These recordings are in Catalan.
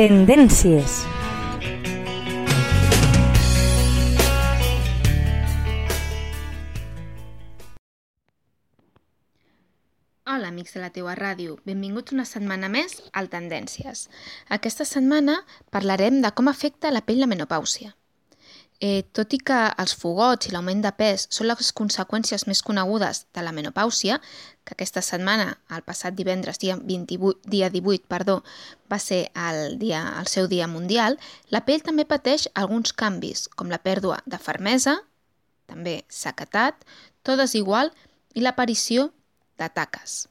Tendències. Hola, amics de la teua ràdio. Benvinguts una setmana més al Tendències. Aquesta setmana parlarem de com afecta la pell la menopàusia. Eh, tot i que els fogots i l'augment de pes són les conseqüències més conegudes de la menopàusia, que aquesta setmana, el passat divendres, dia, 28, dia 18, perdó, va ser el, dia, el seu dia mundial, la pell també pateix alguns canvis, com la pèrdua de fermesa, també sequetat, to desigual i l'aparició de taques.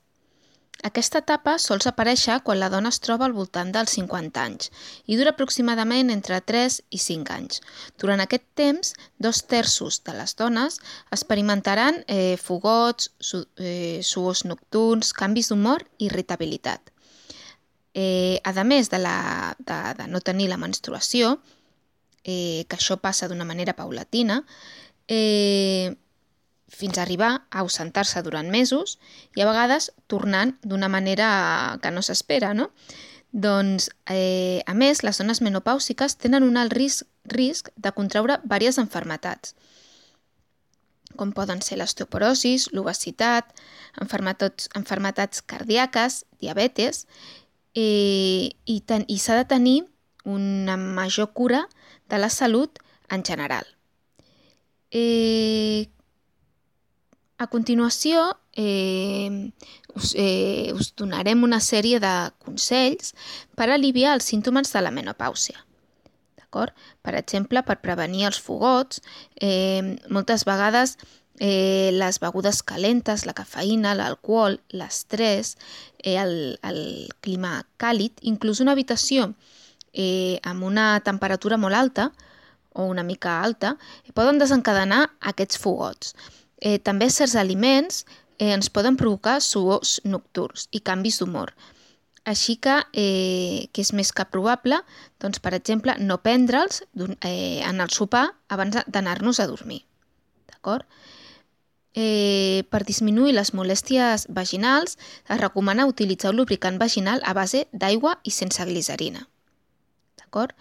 Aquesta etapa sols aparèixer quan la dona es troba al voltant dels 50 anys i dura aproximadament entre 3 i 5 anys. Durant aquest temps, dos terços de les dones experimentaran eh, fogots, su eh, suors nocturns, canvis d'humor i irritabilitat. Eh, a més de, la, de, de no tenir la menstruació, eh, que això passa d'una manera paulatina, eh, fins a arribar a ausentar-se durant mesos i a vegades tornant d'una manera que no s'espera, no? Doncs, eh, a més, les dones menopàusiques tenen un alt risc, risc de contraure diverses enfermetats, com poden ser l'osteoporosis, l'obesitat, enfermetats cardíaques, diabetes, eh, i, ten, i s'ha de tenir una major cura de la salut en general. Eh, a continuació, eh, us, eh, us donarem una sèrie de consells per aliviar els símptomes de la menopàusia. Per exemple, per prevenir els fogots, eh, moltes vegades eh, les begudes calentes, la cafeïna, l'alcohol, l'estrès, eh, el, el clima càlid, inclús una habitació eh, amb una temperatura molt alta o una mica alta, poden desencadenar aquests fogots. Eh, també certs aliments eh, ens poden provocar suors nocturns i canvis d'humor. Així que, eh, que és més que probable, doncs, per exemple, no prendre'ls eh, en el sopar abans d'anar-nos a dormir. D'acord? Eh, per disminuir les molèsties vaginals, es recomana utilitzar un lubricant vaginal a base d'aigua i sense glicerina. D'acord?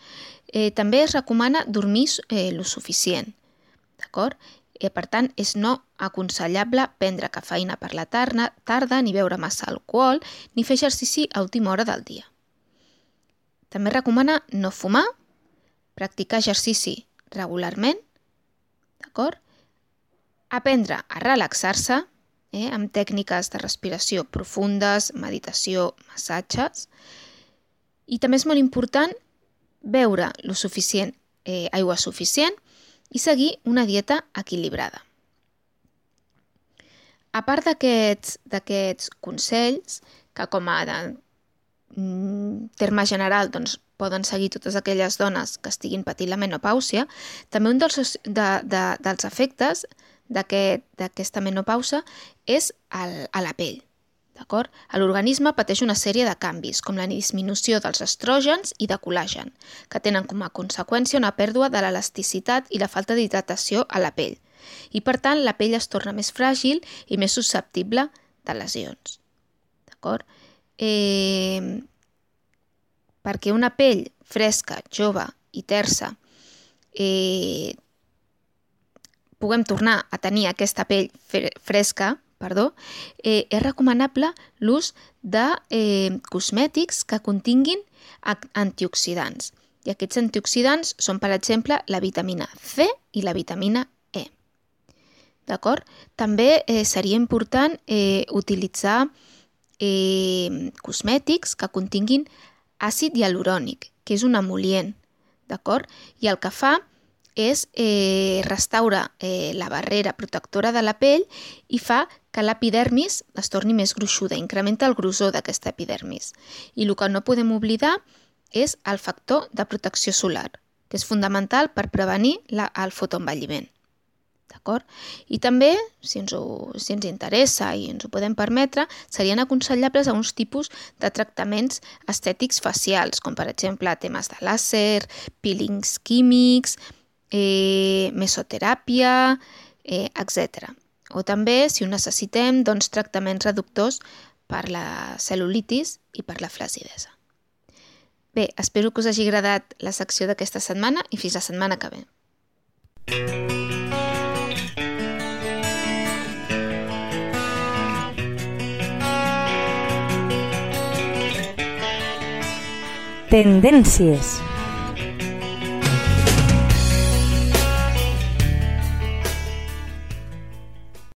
Eh, també es recomana dormir eh, lo suficient. D'acord? Eh, per tant, és no aconsellable prendre cafeïna per la tarda, tarda ni beure massa alcohol, ni fer exercici a última hora del dia. També recomana no fumar, practicar exercici regularment, d'acord? Aprendre a relaxar-se, eh, amb tècniques de respiració profundes, meditació, massatges. I també és molt important beure lo suficient, eh, aigua suficient i seguir una dieta equilibrada. A part d'aquests consells, que com a de, mm, terme general doncs, poden seguir totes aquelles dones que estiguin patint la menopàusia, també un dels, de, de, dels efectes d'aquesta aquest, menopausa és el, a la pell. D'acord? L'organisme pateix una sèrie de canvis, com la disminució dels estrògens i de col·làgen, que tenen com a conseqüència una pèrdua de l'elasticitat i la falta d'hidratació a la pell. I, per tant, la pell es torna més fràgil i més susceptible de lesions. D'acord? Eh, perquè una pell fresca, jove i tersa eh, puguem tornar a tenir aquesta pell fresca, perdó, eh, és recomanable l'ús de eh, cosmètics que continguin antioxidants. I aquests antioxidants són, per exemple, la vitamina C i la vitamina E. D'acord? També eh, seria important eh, utilitzar eh, cosmètics que continguin àcid hialurònic, que és un emolient, d'acord? I el que fa és eh, restaura eh, la barrera protectora de la pell i fa que l'epidermis es torni més gruixuda, incrementa el grosor d'aquesta epidermis. I el que no podem oblidar és el factor de protecció solar, que és fundamental per prevenir la, el fotoenvelliment. D'acord? I també, si ens, ho, si ens interessa i ens ho podem permetre, serien aconsellables a uns tipus de tractaments estètics facials, com per exemple temes de làser, peelings químics, eh, mesoteràpia, eh, etc. O també si ho necessitem doncs, tractaments reductors per la cel·lulitis i per la flacidesa. Bé, espero que us hagi agradat la secció d'aquesta setmana i fins la setmana que ve. Tendències.